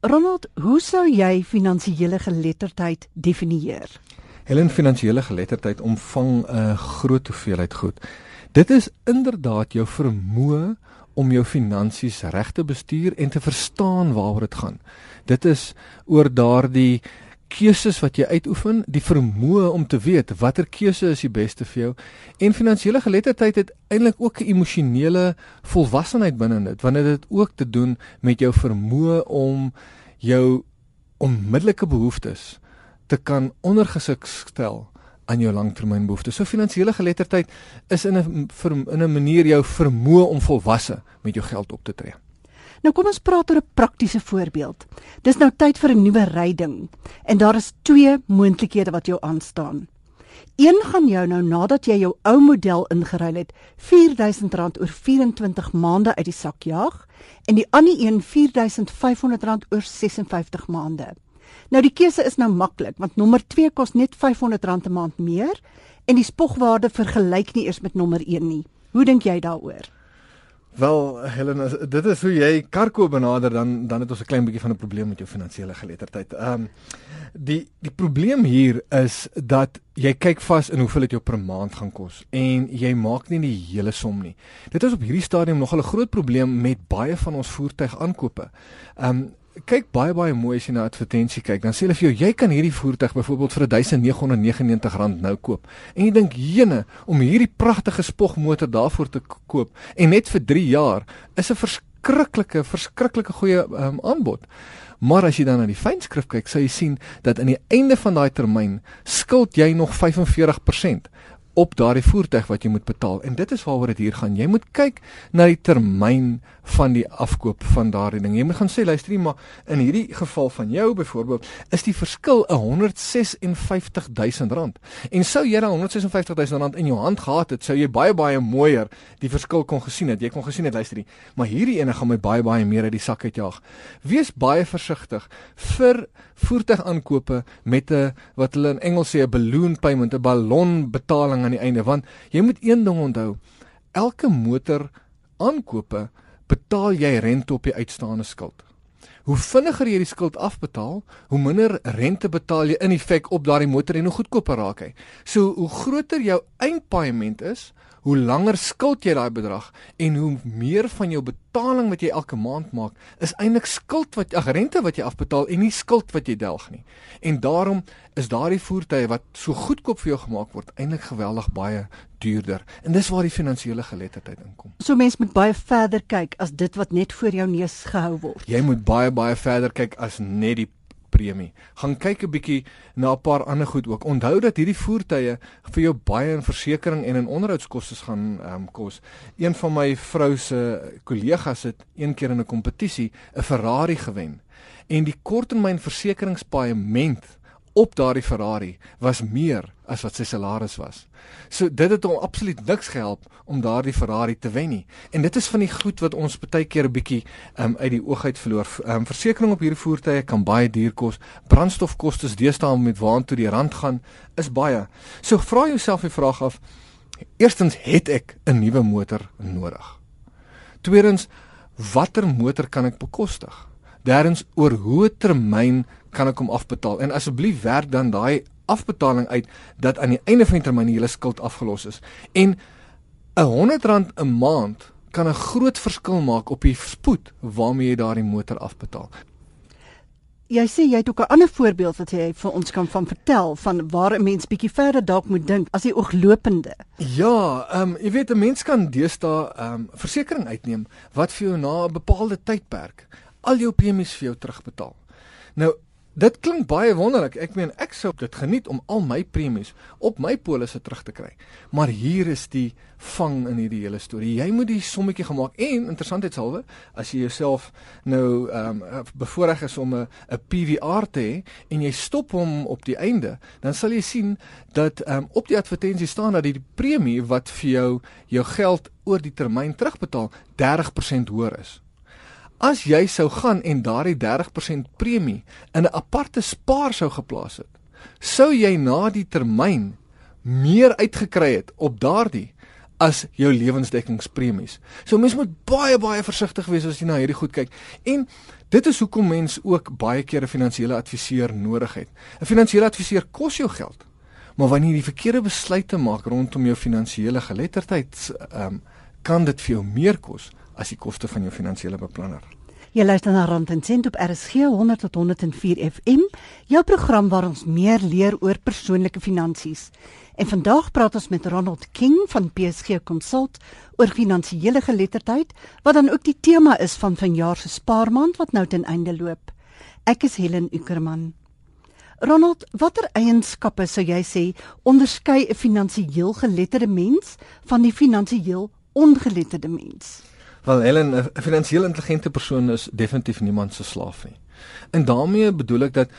Ronald, hoe sou jy finansiële geletterdheid definieer? Helen finansiële geletterdheid omvang 'n groot hoeveelheid goed. Dit is inderdaad jou vermoë om jou finansies reg te bestuur en te verstaan waaroor dit gaan. Dit is oor daardie keuses wat jy uitoefen, die vermoë om te weet watter keuse is die beste vir jou. En finansiële geletterdheid het eintlik ook 'n emosionele volwassenheid binne dit, want dit het ook te doen met jou vermoë om jou onmiddellike behoeftes te kan ondergesik stel aan jou langtermynbehoeftes. So finansiële geletterdheid is in 'n in 'n manier jou vermoë om volwasse met jou geld op te tree. Nou kom ons praat oor 'n praktiese voorbeeld. Dis nou tyd vir 'n nuwe ryding en daar is twee moontlikhede wat jou aanstaan. Een gaan jou nou nadat jy jou ou model ingeruil het, R4000 oor 24 maande uit die sak jaag en die ander een R4500 oor 56 maande. Nou die keuse is nou maklik want nommer 2 kos net R500 'n maand meer en die spogwaarde vergelyk nie eers met nommer 1 nie. Hoe dink jy daaroor? Wel, Helen, dit is hoe jy karko benader dan dan het ons 'n klein bietjie van 'n probleem met jou finansiële geletterdheid. Ehm um, die die probleem hier is dat jy kyk vas in hoeveel dit jou per maand gaan kos en jy maak nie die hele som nie. Dit is op hierdie stadium nog 'n groot probleem met baie van ons voertuigaankope. Ehm um, kyk baie baie mooi as jy na advertensie kyk, dan sê hulle vir jou jy kan hierdie voertuig byvoorbeeld vir R1999 nou koop. En jy dink, "Jene, om hierdie pragtige spogmotor daarvoor te koop en net vir 3 jaar is 'n verskriklike, verskriklike goeie um, aanbod." Maar as jy dan na die fynskrif kyk, sal jy sien dat aan die einde van daai termyn skuld jy nog 45% op daardie voertuig wat jy moet betaal. En dit is waaroor dit hier gaan. Jy moet kyk na die termyn van die afkoop van daardie ding. Jy moet gaan sê luister nie, maar in hierdie geval van jou byvoorbeeld is die verskil 156 000 rand. En sou jy daai 156 000 rand in jou hand gehad het, sou jy baie baie mooier die verskil kon gesien het. Jy kon gesien het luister nie, maar hierdie ene gaan my baie baie meer uit die sak uitjaag. Wees baie versigtig vir voertuigaankope met 'n wat hulle in Engels sê 'n balloon payment, 'n ballon betaling aan die einde want jy moet een ding onthou. Elke motor aankope betaal jy rente op die uitstaande skuld. Hoe vinniger jy die skuld afbetaal, hoe minder rente betaal jy in effek op daardie motor en hoe goedkoper raak hy. So hoe groter jou eindpaaiement is, hoe langer skuld jy daai bedrag en hoe meer van jou betaling wat jy elke maand maak, is eintlik skuld wat ag rente wat jy afbetaal en nie skuld wat jy delg nie. En daarom is daardie voertuie wat so goedkoop vir jou gemaak word, eintlik geweldig baie duurder. En dis waar die finansiële geletterdheid inkom. So mens moet baie verder kyk as dit wat net voor jou neus gehou word. Jy moet baie baie verder kyk as net die premie. Gaan kyk 'n bietjie na 'n paar ander goed ook. Onthou dat hierdie voertuie vir jou baie in versekerings en in onderhoudskoste gaan ehm um, kos. Een van my vrou se kollegas het een keer in 'n kompetisie 'n Ferrari gewen. En die korttermynversekeringspaaiement op daardie Ferrari was meer as wat sy salaris was. So dit het hom absoluut niks gehelp om daardie Ferrari te wen nie. En dit is van die goed wat ons baie keer 'n bietjie um, uit die oog uit verloor. Um, versekerings op hierdie voertuie kan baie duur kos. Brandstofkoste deesdae met waantoe die rand gaan is baie. So vra jouself die vraag af: Eerstens, het ek 'n nuwe motor nodig? Tweedens, watter motor kan ek bekostig? Derdens, oor hoe termyn kan ek hom afbetaal? En asseblief werk dan daai afbetaling uit dat aan die einde van die termyn hele skuld afgelos is. En 'n R100 'n maand kan 'n groot verskil maak op die spoed waarmee jy daardie motor afbetaal. Jy sê jy het ook 'n ander voorbeeld wat jy vir ons kan van vertel van waar 'n mens bietjie verder dalk moet dink as die ooglopende. Ja, ehm um, jy weet 'n mens kan deesdae ehm um, versekerings uitneem wat vir jou na 'n bepaalde tydperk al jou premies vir jou terugbetaal. Nou Dit klink baie wonderlik. Ek meen ek sou dit geniet om al my premies op my polisse terug te kry. Maar hier is die vang in hierdie hele storie. Jy moet die sommetjie gemaak en interessantheidshalwe as jy jouself nou ehm um, bevoorreg is om 'n 'n PVR te hê en jy stop hom op die einde, dan sal jy sien dat ehm um, op die advertensie staan dat die premie wat vir jou jou geld oor die termyn terugbetaal 30% hoër is. As jy sou gaan en daardie 30% premie in 'n aparte spaar sou geplaas het, sou jy na die termyn meer uitgekry het op daardie as jou lewensdekkingspremies. So mens moet baie baie versigtig wees as jy na hierdie goed kyk. En dit is hoekom mens ook baie keer 'n finansiële adviseur nodig het. 'n Finansiële adviseur kos jou geld. Maar wanneer jy die verkeerde besluite maak rondom jou finansiële geletterdheid, ehm um, kan dit vir jou meer kos as die koste van jou finansiële beplanner. Jy luister na Rand en Sent op RSG 100 tot 104 FM, jou program waar ons meer leer oor persoonlike finansies. En vandag praat ons met Ronald King van PSG Consult oor finansiële geletterdheid, wat dan ook die tema is van vanjaar se spaarmaand wat nou ten einde loop. Ek is Helen Ukerman. Ronald, watter eienskappe sou jy sê onderskei 'n finansiëel geletterde mens van die finansiëel ongeletterde mens? Wel Helen, 'n finansiëel intelligente persoon is definitief niemand se slaaf nie. En daarmee bedoel ek dat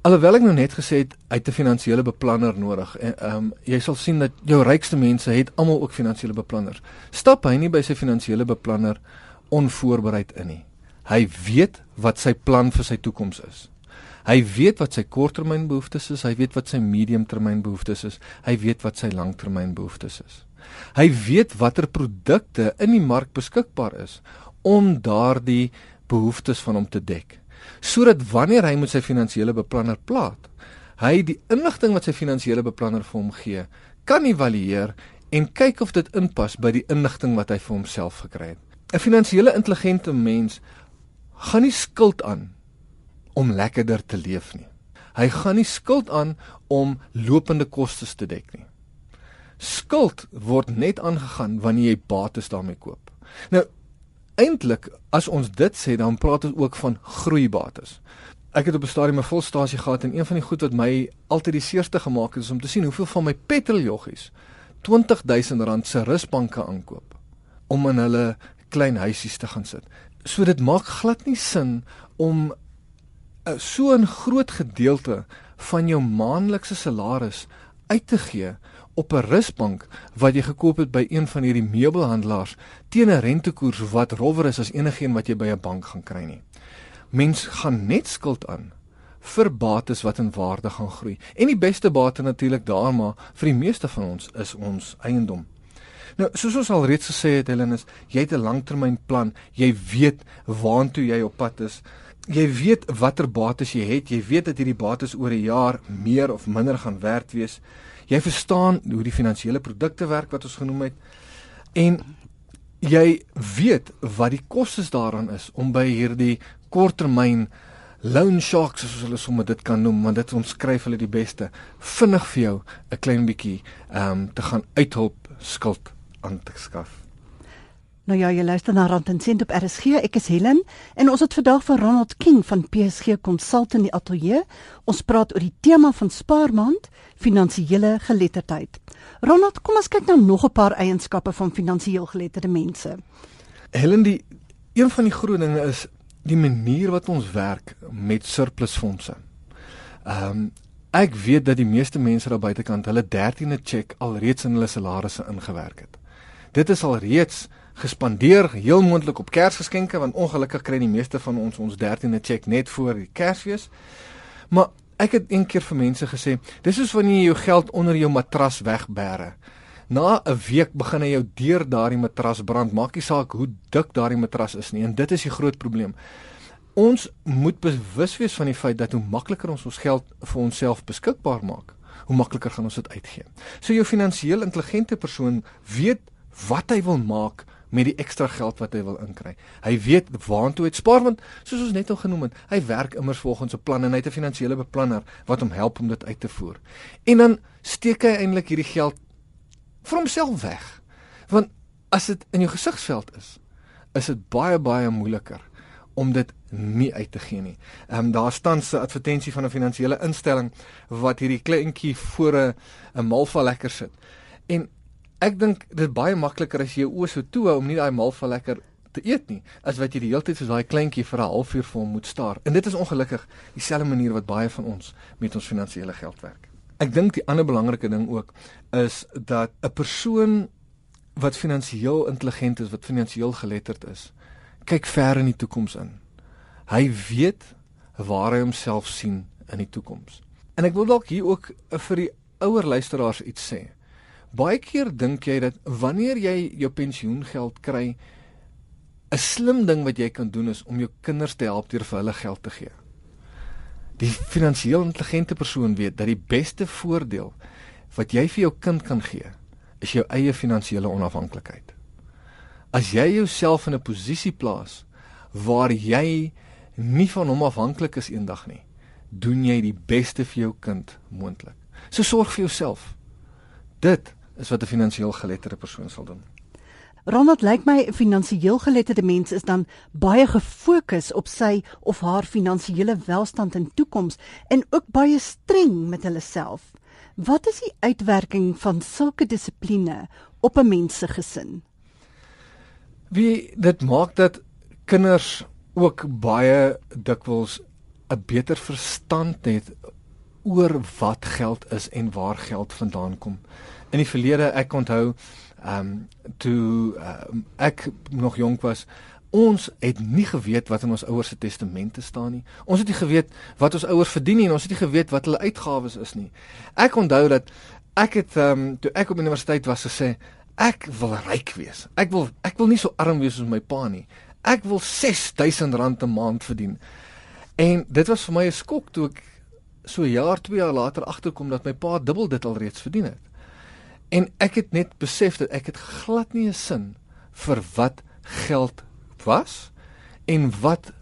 alhoewel ek nou net gesê het hy het 'n finansiële beplanner nodig en ehm um, jy sal sien dat jou rykste mense het almal ook finansiële beplanners. Stap hy nie by sy finansiële beplanner onvoorbereid in nie. Hy weet wat sy plan vir sy toekoms is. Hy weet wat sy korttermynbehoeftes is, hy weet wat sy mediumtermynbehoeftes is, hy weet wat sy langtermynbehoeftes is. Hy weet watter produkte in die mark beskikbaar is om daardie behoeftes van hom te dek. Sodat wanneer hy met sy finansiële beplanner praat, hy die inligting wat sy finansiële beplanner vir hom gee, kan evalueer en kyk of dit inpas by die inligting wat hy vir homself gekry het. 'n Finansiële intelligente mens gaan nie skuld aan om lekkerder te leef nie. Hy gaan nie skuld aan om lopende kostes te dek nie skuld word net aangegaan wanneer jy bates daarmee koop. Nou eintlik as ons dit sê dan praat ons ook van groeibates. Ek het op 'n stadium 'n volstasie gehad en een van die goed wat my altyd die seerste gemaak het is om te sien hoeveel van my petroljoggies 20000 rand se rusbanke aankoop om in hulle klein huisies te gaan sit. So dit maak glad nie sin om uh, so 'n groot gedeelte van jou maandelikse salaris uit te gee op 'n rusbank wat jy gekoop het by een van hierdie meubelhandelaars teen 'n rentekoers wat rowwer is as enigiets wat jy by 'n bank gaan kry nie. Mens gaan net skuld aan vir bates wat in waarde gaan groei. En die beste bate natuurlik daar maar vir die meeste van ons is ons eiendom. Nou, soos ons al reeds gesê het, Helen, is jy het 'n langtermynplan. Jy weet waantoe jy op pad is. Jy weet watter bates jy het. Jy weet dat hierdie bates oor 'n jaar meer of minder gaan werd wees. Jy verstaan hoe die finansiële produkte werk wat ons genoem het en jy weet wat die kostes daaraan is om by hierdie korttermyn loan sharks soos hulle sommer dit kan noem want dit omskryf hulle die beste vinnig vir jou 'n klein bietjie ehm um, te gaan uithulp skuld aan te skaf. Nou ja, jy luister na Rand en Sent op RSG. Ek is Helen en ons het vandag vir Ronald King van PSG Consult in die ateljee. Ons praat oor die tema van spaarmaand, finansiële geletterdheid. Ronald, kom ons kyk nou nog 'n paar eienskappe van finansiëel geletterde mense. Helen, die een van die groot dinge is die manier wat ons werk met surplusfondse. Ehm um, ek weet dat die meeste mense daar buitekant hulle 13de cheque alreeds in hulle salarisse ingewerk het. Dit is alreeds gespandeer heel moontlik op Kersgeskenke want ongelukkig kry die meeste van ons ons 13de cheque net voor die Kersfees. Maar ek het een keer vir mense gesê, dis soos wanneer jy jou geld onder jou matras wegbêre. Na 'n week begin hy jou deur daardie matras brand. Maak nie saak hoe dik daardie matras is nie en dit is die groot probleem. Ons moet bewus wees van die feit dat hoe makliker ons ons geld vir onsself beskikbaar maak, hoe makliker gaan ons dit uitgee. So jou finansiëel intelligente persoon weet wat hy wil maak met die ekstra geld wat hy wil inkry. Hy weet waartoe hy spaar want soos ons net al genoem het, hy werk immers volgens 'n plan en hy het 'n finansiële beplanner wat hom help om dit uit te voer. En dan steek hy eintlik hierdie geld vir homself weg. Want as dit in jou gesigsveld is, is dit baie baie moeiliker om dit nie uit te gee nie. Ehm um, daar staan 'n advertensie van 'n finansiële instelling wat hierdie kleintjie voor 'n malva lekker sit. En ek dink dit is baie makliker as jy jou oë so toe hou om nie daai malva lekker te eet nie as wat jy die hele tyd soos daai kleintjie vir 'n halfuur vir hom moet staar. En dit is ongelukkig dieselfde manier wat baie van ons met ons finansiële geld werk. Ek dink die ander belangrike ding ook is dat 'n persoon wat finansiëel intelligent is, wat finansiëel geletterd is, kyk ver in die toekoms in. Hy weet waar hy homself sien in die toekoms. En ek wil dalk hier ook vir die ouer luisteraars iets sê Baie keer dink jy dat wanneer jy jou pensioengeld kry, 'n slim ding wat jy kan doen is om jou kinders te help deur vir hulle geld te gee. Die finansiëel intelligente persoon weet dat die beste voordeel wat jy vir jou kind kan gee, is jou eie finansiële onafhanklikheid. As jy jouself in 'n posisie plaas waar jy nie van hom afhanklik is eendag nie, doen jy die beste vir jou kind moontlik. So sorg vir jouself. Dit is wat 'n finansiëel geletterde persoon sal doen. Ronald lyk my 'n finansiëel geletterde mens is dan baie gefokus op sy of haar finansiële welstand en toekoms en ook baie streng met hulle self. Wat is die uitwerking van sulke dissipline op 'n mens se gesin? Wie dit maak dat kinders ook baie dikwels 'n beter verstand het oor wat geld is en waar geld vandaan kom. In die verlede ek onthou ehm um, toe uh, ek nog jonk was ons het nie geweet wat in ons ouers se testamente staan nie. Ons het nie geweet wat ons ouers verdien nie en ons het nie geweet wat hulle uitgawes is nie. Ek onthou dat ek het ehm um, toe ek op universiteit was gesê ek wil ryk wees. Ek wil ek wil nie so arm wees soos my pa nie. Ek wil R6000 'n maand verdien. En dit was vir my 'n skok toe ek so 'n jaar, 2 jaar later agterkom dat my pa dubbel dit al reeds verdien het. En ek het net besef dat ek het glad nie 'n sin vir wat geld was en wat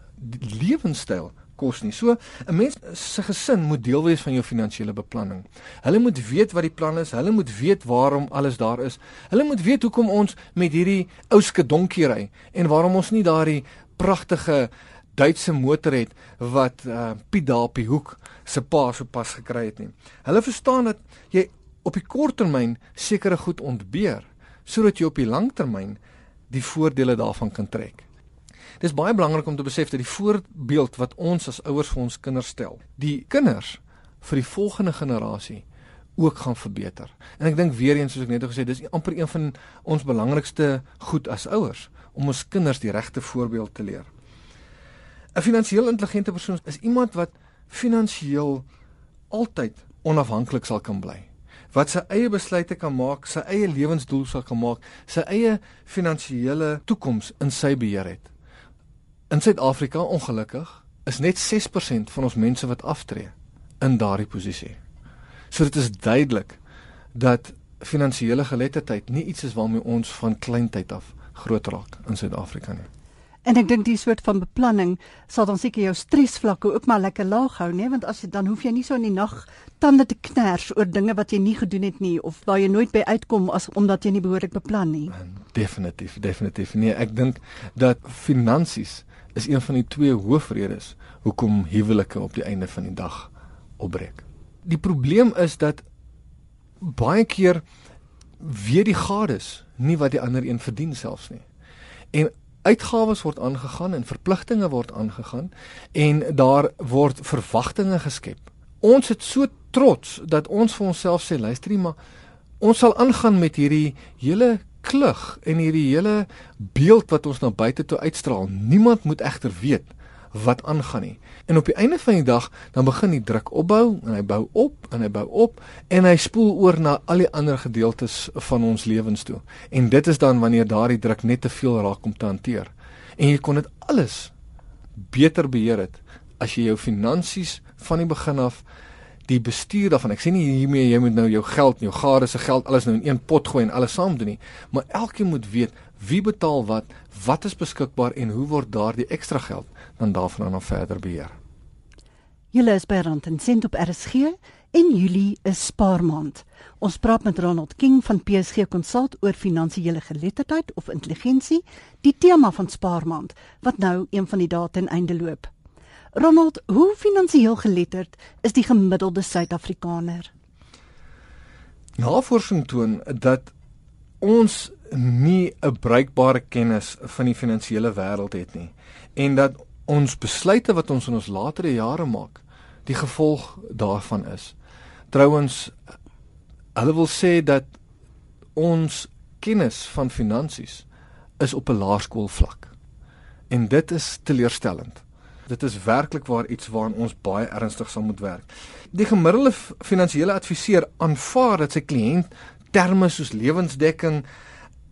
lewenstyl kos nie. So 'n mens se gesin moet deel wees van jou finansiële beplanning. Hulle moet weet wat die plan is, hulle moet weet waarom alles daar is. Hulle moet weet hoekom ons met hierdie ou skedonkie ry en waarom ons nie daardie pragtige Duitse motor het wat uh, Piet daar op die hoek se pa sopas gekry het nie. Hulle verstaan dat jy op die kort termyn sekere goed ontbeer sodat jy op die lang termyn die voordele daarvan kan trek. Dis baie belangrik om te besef dat die voorbeeld wat ons as ouers vir ons kinders stel, die kinders vir die volgende generasie ook gaan verbeter. En ek dink weer eens soos ek net gesê het, dis amper een van ons belangrikste goed as ouers om ons kinders die regte voorbeeld te leer. 'n Finansiëel intelligente persoon is iemand wat finansiëel altyd onafhanklik sal kan bly wat sy eie besluite kan maak, sy eie lewensdoel sal kan maak, sy eie finansiële toekoms in sy beheer het. In Suid-Afrika ongelukkig is net 6% van ons mense wat aftree in daardie posisie. So dit is duidelik dat finansiële geletterdheid nie iets is waarmee ons van kleintyd af groot raak in Suid-Afrika nie. En ek dink die soort van beplanning sal dan seker jou stresvlakke ook maar lekker laag hou, né? Want as jy dan hoef jy nie so in die nag tande te kners oor dinge wat jy nie gedoen het nie of waar jy nooit by uitkom as omdat jy nie behoorlik beplan nie. Definitief, definitief. Nee, ek dink dat finansies is een van die twee hoofredes hoekom huwelike op die einde van die dag opbreek. Die probleem is dat baie keer weet die gades nie wat die ander een verdien selfs nie. En uitgawes word aangegaan en verpligtinge word aangegaan en daar word verwagtinge geskep. Ons het so trots dat ons vir onsself sê luisterie maar ons sal aangaan met hierdie hele klug en hierdie hele beeld wat ons na buite toe uitstraal. Niemand moet egter weet wat aangaan nie. En op die einde van die dag dan begin die druk opbou en hy bou op en hy bou op en hy spoel oor na al die ander gedeeltes van ons lewens toe. En dit is dan wanneer daardie druk net te veel raak om te hanteer. En jy kon dit alles beter beheer het as jy jou finansies van die begin af die bestuur daarvan. Ek sê nie hiermee jy moet nou jou geld, jou gade se geld alles nou in een pot gooi en alles saam doen nie, maar elkeen moet weet wie betaal wat, wat is beskikbaar en hoe word daardie ekstra geld dan daarvan dan verder beheer. Julle is by Rand en Sent op RSG en Julie is spaarmaand. Ons praat met Ronald King van PSG Consult oor finansiële geletterdheid of intelligensie, die tema van spaarmaand wat nou een van die dae ten einde loop. Ronald, hoe finansiëel geletterd is die gemiddelde Suid-Afrikaner? Navorsing toon dat ons nie 'n bruikbare kennis van die finansiële wêreld het nie en dat ons besluite wat ons in ons latere jare maak, die gevolg daarvan is. Trouwens hulle wil sê dat ons kennis van finansies is op 'n laerskoolvlak. En dit is teleurstellend. Dit is werklik waar iets waaraan ons baie ernstig sal moet werk. Die gemiddelde finansiële adviseur aanvaar dat sy kliënt terme soos lewensdekking,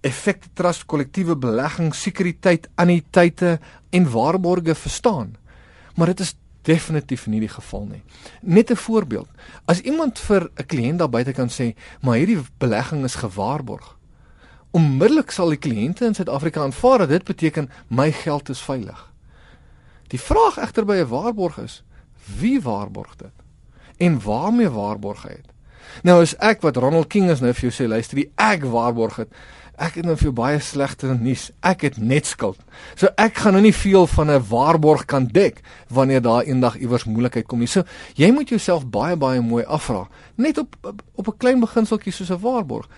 effekte trust, kollektiewe belegging, sekuriteit, anniteite en waarborge verstaan. Maar dit is definitief nie die geval nie. Net 'n voorbeeld. As iemand vir 'n kliënt daar buite kan sê, "Maar hierdie belegging is gewaarborg." Onmiddellik sal die kliënte in Suid-Afrika aanvaar dat dit beteken my geld is veilig. Die vraag egter by 'n waarborg is, wie waarborg dit? En waarmee waarborg hy dit? Nou as ek wat Ronald King is nou vir jou sê, luister, die ek waarborg dit. Ek het nou vir jou baie slegte nuus. Ek het net skuld. So ek gaan nou nie veel van 'n waarborg kan dek wanneer daar eendag iewers moeilikheid kom nie. So jy moet jouself baie baie mooi afvra, net op op 'n klein beginseltjie soos 'n waarborg.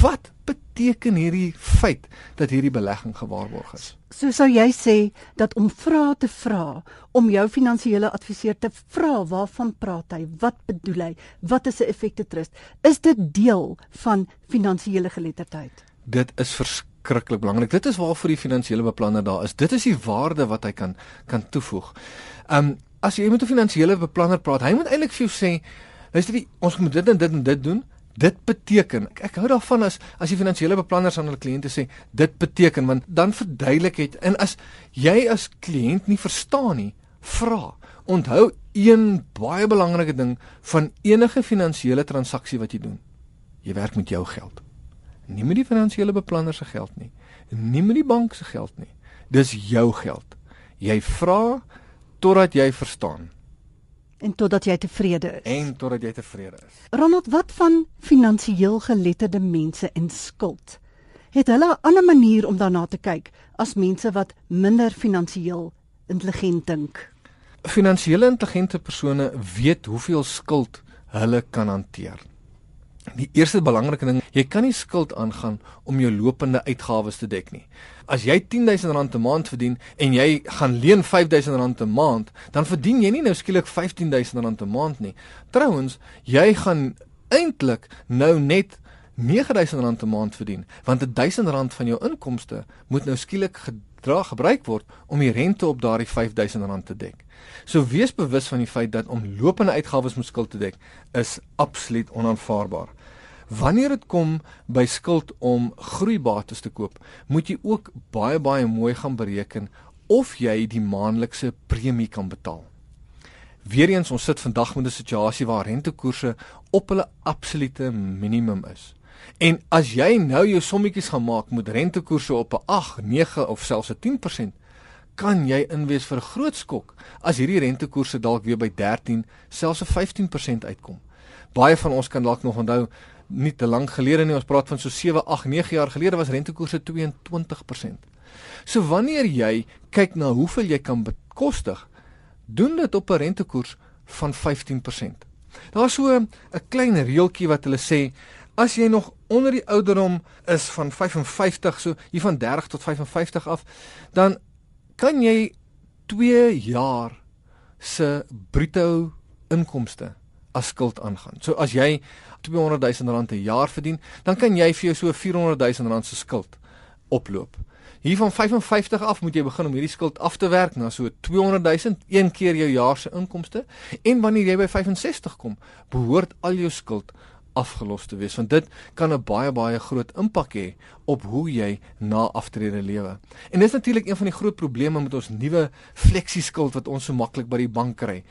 Wat beteken hierdie feit dat hierdie belegging gewaarborg is? So sou jy sê dat om vrae te vra, om jou finansiële adviseur te vra waarvan praat hy? Wat bedoel hy? Wat is 'n effekte trust? Is dit deel van finansiële geletterdheid? Dit is verskriklik belangrik. Dit is waarvoor die finansiële beplanner daar is. Dit is die waarde wat hy kan kan toevoeg. Um as jy met 'n finansiële beplanner praat, hy moet eintlik vir jou sê, luister, ons moet dit en dit en dit doen Dit beteken ek, ek hou daarvan as as die finansiële beplanners aan hulle kliënte sê dit beteken want dan verduidelik dit en as jy as kliënt nie verstaan nie, vra. Onthou een baie belangrike ding van enige finansiële transaksie wat jy doen. Jy werk met jou geld. Nie met die finansiële beplanner se geld nie. Nie met die bank se geld nie. Dis jou geld. Jy vra totdat jy verstaan en totdat jy tevrede is. En totdat jy tevrede is. Ronald, wat van finansiëel geletterde mense en skuld? Het hulle 'n ander manier om daarna te kyk as mense wat minder finansiëel intelligent dink? Finansiële intelligente persone weet hoeveel skuld hulle kan hanteer. Die eerste belangrike ding, jy kan nie skuld aangaan om jou lopende uitgawes te dek nie. As jy R10000 'n maand verdien en jy gaan leen R5000 'n maand, dan verdien jy nie nou skielik R15000 'n maand nie. Trouwens, jy gaan eintlik nou net R9000 'n maand verdien, want R1000 van jou inkomste moet nou skielik gedra gebruik word om die rente op daardie R5000 te dek. So wees bewus van die feit dat om lopende uitgawes met skuld te dek is absoluut onaanvaarbaar. Wanneer dit kom by skuld om groeibates te koop, moet jy ook baie baie mooi gaan bereken of jy die maandelikse premie kan betaal. Weereens ons sit vandag met 'n situasie waar rentekoerse op hulle absolute minimum is. En as jy nou jou sommetjies gaan maak met rentekoerse op 'n 8, 9 of selfs 'n 10%, kan jy inwees vir 'n groot skok as hierdie rentekoerse dalk weer by 13, selfs 'n 15% uitkom. Baie van ons kan dalk nog onthou nie te lank gelede nie, ons praat van so 7, 8, 9 jaar gelede was rentekoerse 22%. So wanneer jy kyk na hoeveel jy kan bekostig, doen dit op 'n rentekoers van 15%. Daar's so 'n klein reeltjie wat hulle sê as jy nog onder die ouderdom is van 55, so hier van 30 tot 55 af, dan kan jy 2 jaar se bruto inkomste as skuld aangaan. So as jy 200 000 rand 'n jaar verdien, dan kan jy vir jou so 400 000 rand se skuld oploop. Hier van 55 af moet jy begin om hierdie skuld af te werk na so 200 000 een keer jou jaar se inkomste en wanneer jy by 65 kom, behoort al jou skuld afgelos te wees want dit kan 'n baie baie groot impak hê op hoe jy na aftrede lewe. En dis natuurlik een van die groot probleme met ons nuwe fleksieskuld wat ons so maklik by die bank kry.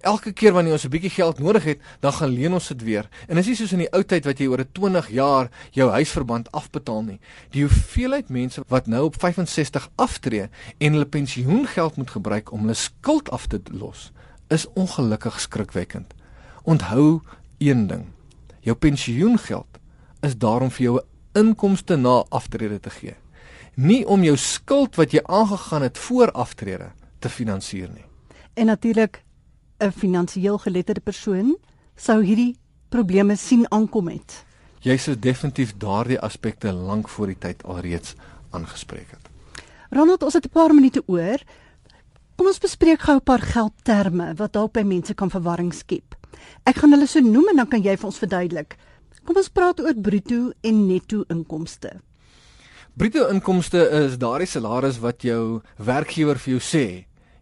Elke keer wanneer ons 'n bietjie geld nodig het, dan gaan leen ons dit weer. En dis nie soos in die ou tyd wat jy oor 'n 20 jaar jou huisverband afbetaal nie. Die hoeveelheid mense wat nou op 65 aftree en hulle pensioengeld moet gebruik om hulle skuld af te los, is ongelukkig skrikwekkend. Onthou een ding Jou pensioengeld is daarom vir jou 'n inkomste na aftrede te gee. Nie om jou skuld wat jy aangegaan het voor aftrede te finansier nie. En natuurlik 'n finansiëel geletterde persoon sou hierdie probleme sien aankom het. Jy sou definitief daardie aspekte lank voor die tyd alreeds aangespreek het. Ronald, ons het 'n paar minute oor. Kom ons bespreek gou 'n paar geldterme wat dalk by mense kan verwarring skep. Ek gaan hulle so noem en dan kan jy vir ons verduidelik. Kom ons praat oor bruto en netto inkomste. Bruto inkomste is daardie salaris wat jou werkgewer vir jou sê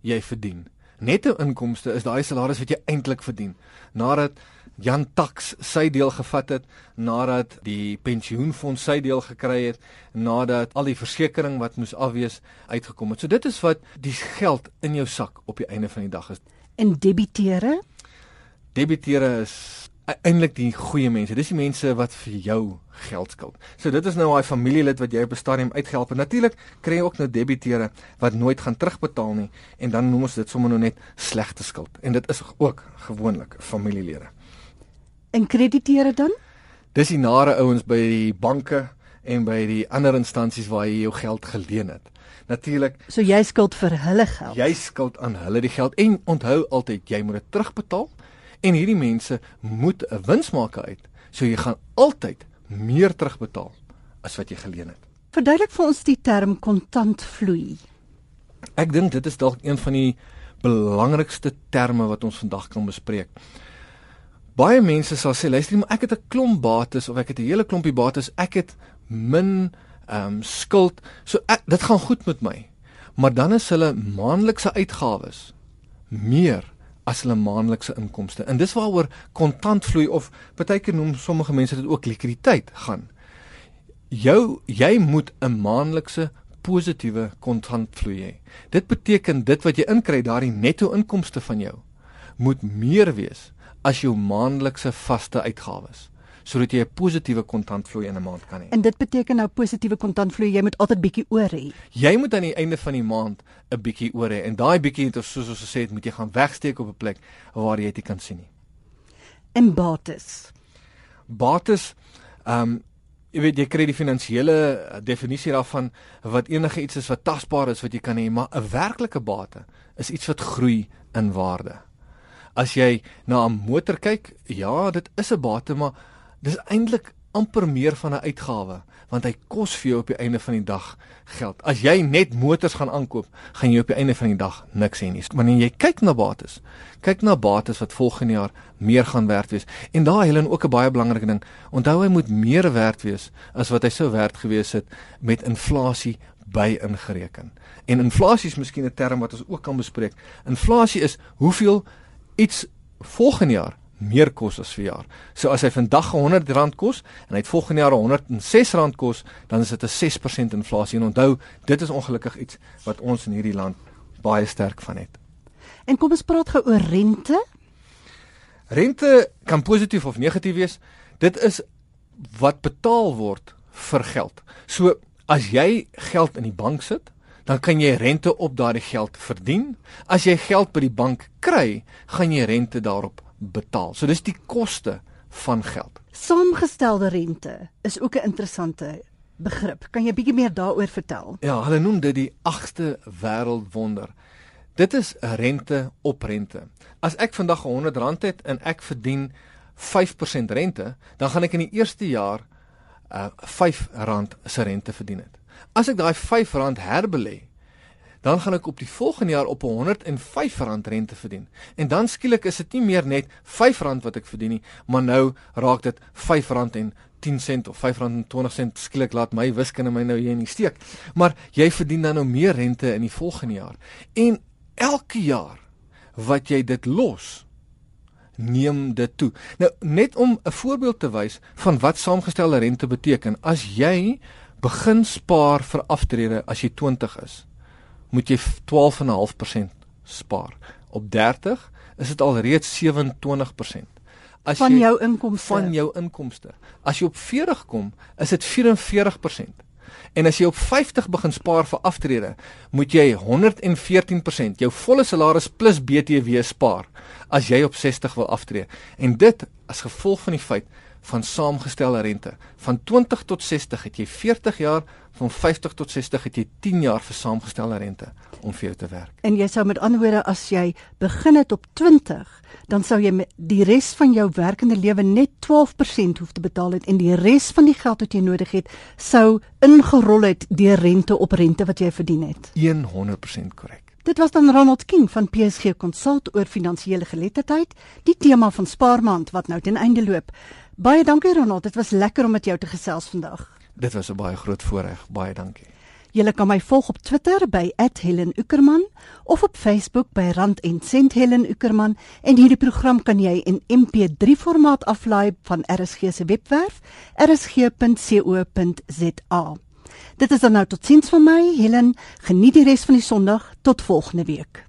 jy verdien. Netto inkomste is daai salaris wat jy eintlik verdien nadat Jan Tax sy deel gevat het, nadat die pensioenfonds sy deel gekry het, nadat al die versekerings wat moes afwees uitgekom het. So dit is wat die geld in jou sak op die einde van die dag is. En debiteure? Debiteure is eintlik die goeie mense. Dis die mense wat vir jou geld skuld. So dit is nou daai familielid wat jy op 'n stadium uitgehelp het. Natuurlik kry jy ook nou debiteure wat nooit gaan terugbetaal nie en dan noem ons dit sommer nou net slegte skuld. En dit is ook gewoonlik familielede. En krediteure dan? Dis die nare ouens by die banke en by die ander instansies waar jy jou geld geleen het. Natuurlik. So jy skuld vir hulle geld. Jy skuld aan hulle die geld en onthou altyd jy moet dit terugbetaal En hierdie mense moet 'n wins maak uit. So jy gaan altyd meer terugbetaal as wat jy geleen het. Verduidelik vir ons die term kontantvloei. Ek dink dit is dalk een van die belangrikste terme wat ons vandag kan bespreek. Baie mense sal sê, luister, maar ek het 'n klomp bates of ek het 'n hele klompie bates, ek het min ehm um, skuld. So ek, dit gaan goed met my. Maar dan is hulle maandelikse uitgawes meer as hulle maandelikse inkomste. En dis waaroor kontantvloei of partykeer noem sommige mense dit ook likwiditeit gaan. Jou jy moet 'n maandelikse positiewe kontantvloei hê. Dit beteken dit wat jy inkry, daardie netto inkomste van jou moet meer wees as jou maandelikse vaste uitgawes sodat jy 'n positiewe kontantvloei in 'n maand kan hê. En dit beteken nou positiewe kontantvloei, jy moet altyd bietjie oor hê. Jy moet aan die einde van die maand 'n bietjie oor hê en daai bietjie het ons soos ons gesê het, moet jy gaan wegsteek op 'n plek waar jy dit kan sien nie. En bates. Bates ehm um, jy weet jy kry die finansiële eh, definisie daarvan wat enige iets is wat tasbaar is wat jy kan hê, maar 'n werklike bate is iets wat groei in waarde. As jy na 'n motor kyk, ja, dit is 'n bate, maar dis eintlik amper meer van 'n uitgawe want hy kos vir jou op die einde van die dag geld. As jy net motors gaan aankoop, gaan jy op die einde van die dag niks hê nie. Wanneer jy kyk na bates, kyk na bates wat volgende jaar meer gaan werd wees. En daai Helen ook 'n baie belangrike ding. Onthou hy moet meer werd wees as wat hy sou werd gewees het met inflasie by ingereken. En inflasie is miskien 'n term wat ons ook kan bespreek. Inflasie is hoeveel iets volgende jaar meer kos as vir jaar. So as hy vandag R100 kos en hy het volgende jaar R106 kos, dan is dit 'n 6% inflasie. En onthou, dit is ongelukkig iets wat ons in hierdie land baie sterk van het. En kom ons praat gou oor rente. Rente kan positief of negatief wees. Dit is wat betaal word vir geld. So as jy geld in die bank sit, dan kan jy rente op daardie geld verdien. As jy geld by die bank kry, gaan jy rente daarop betaal. So dis die koste van geld. Saamgestelde rente is ook 'n interessante begrip. Kan jy bietjie meer daaroor vertel? Ja, hulle noem dit die agste wêreldwonder. Dit is rente op rente. As ek vandag R100 het en ek verdien 5% rente, dan gaan ek in die eerste jaar uh R5 se rente verdien het. As ek daai R5 herbelê dan gaan ek op die volgende jaar op 105 rand rente verdien. En dan skielik is dit nie meer net 5 rand wat ek verdien nie, maar nou raak dit 5 rand en 10 sent of 5 rand en 20 sent skielik laat my wiskunde my nou hier in die steek. Maar jy verdien dan nou meer rente in die volgende jaar. En elke jaar wat jy dit los neem dit toe. Nou net om 'n voorbeeld te wys van wat saamgestelde rente beteken. As jy begin spaar vir aftrede as jy 20 is, moet jy 12.5% spaar. Op 30 is dit al reeds 27%. As van jy, jou inkomste van jou inkomste. As jy op 40 kom, is dit 44%. En as jy op 50 begin spaar vir aftrede, moet jy 114% jou volle salaris plus BTW spaar as jy op 60 wil aftree. En dit as gevolg van die feit van saamgestelde rente. Van 20 tot 60 het jy 40 jaar, van 50 tot 60 het jy 10 jaar vir saamgestelde rente om vir jou te werk. En jy sou met ander woorde as jy begin het op 20, dan sou jy die res van jou werkende lewe net 12% hoef te betaal het en die res van die geld wat jy nodig het sou ingerol het deur rente op rente wat jy verdien het. 100% korrek. Dit was dan Ronald King van PSG Consult oor finansiële geletterdheid, die tema van Spaarmaand wat nou ten einde loop. Baie dankie Ronald, dit was lekker om met jou te gesels vandag. Dit was 'n baie groot voorreg. Baie dankie. Jy kan my volg op Twitter by @HelenUckerman of op Facebook by Rand en Sent Helen Uckerman en hierdie program kan jy in MP3 formaat aflaai van RSG se webwerf rsg.co.za. Dit is dan nou totiens van my, Helen. Geniet die res van die Sondag. Tot volgende week.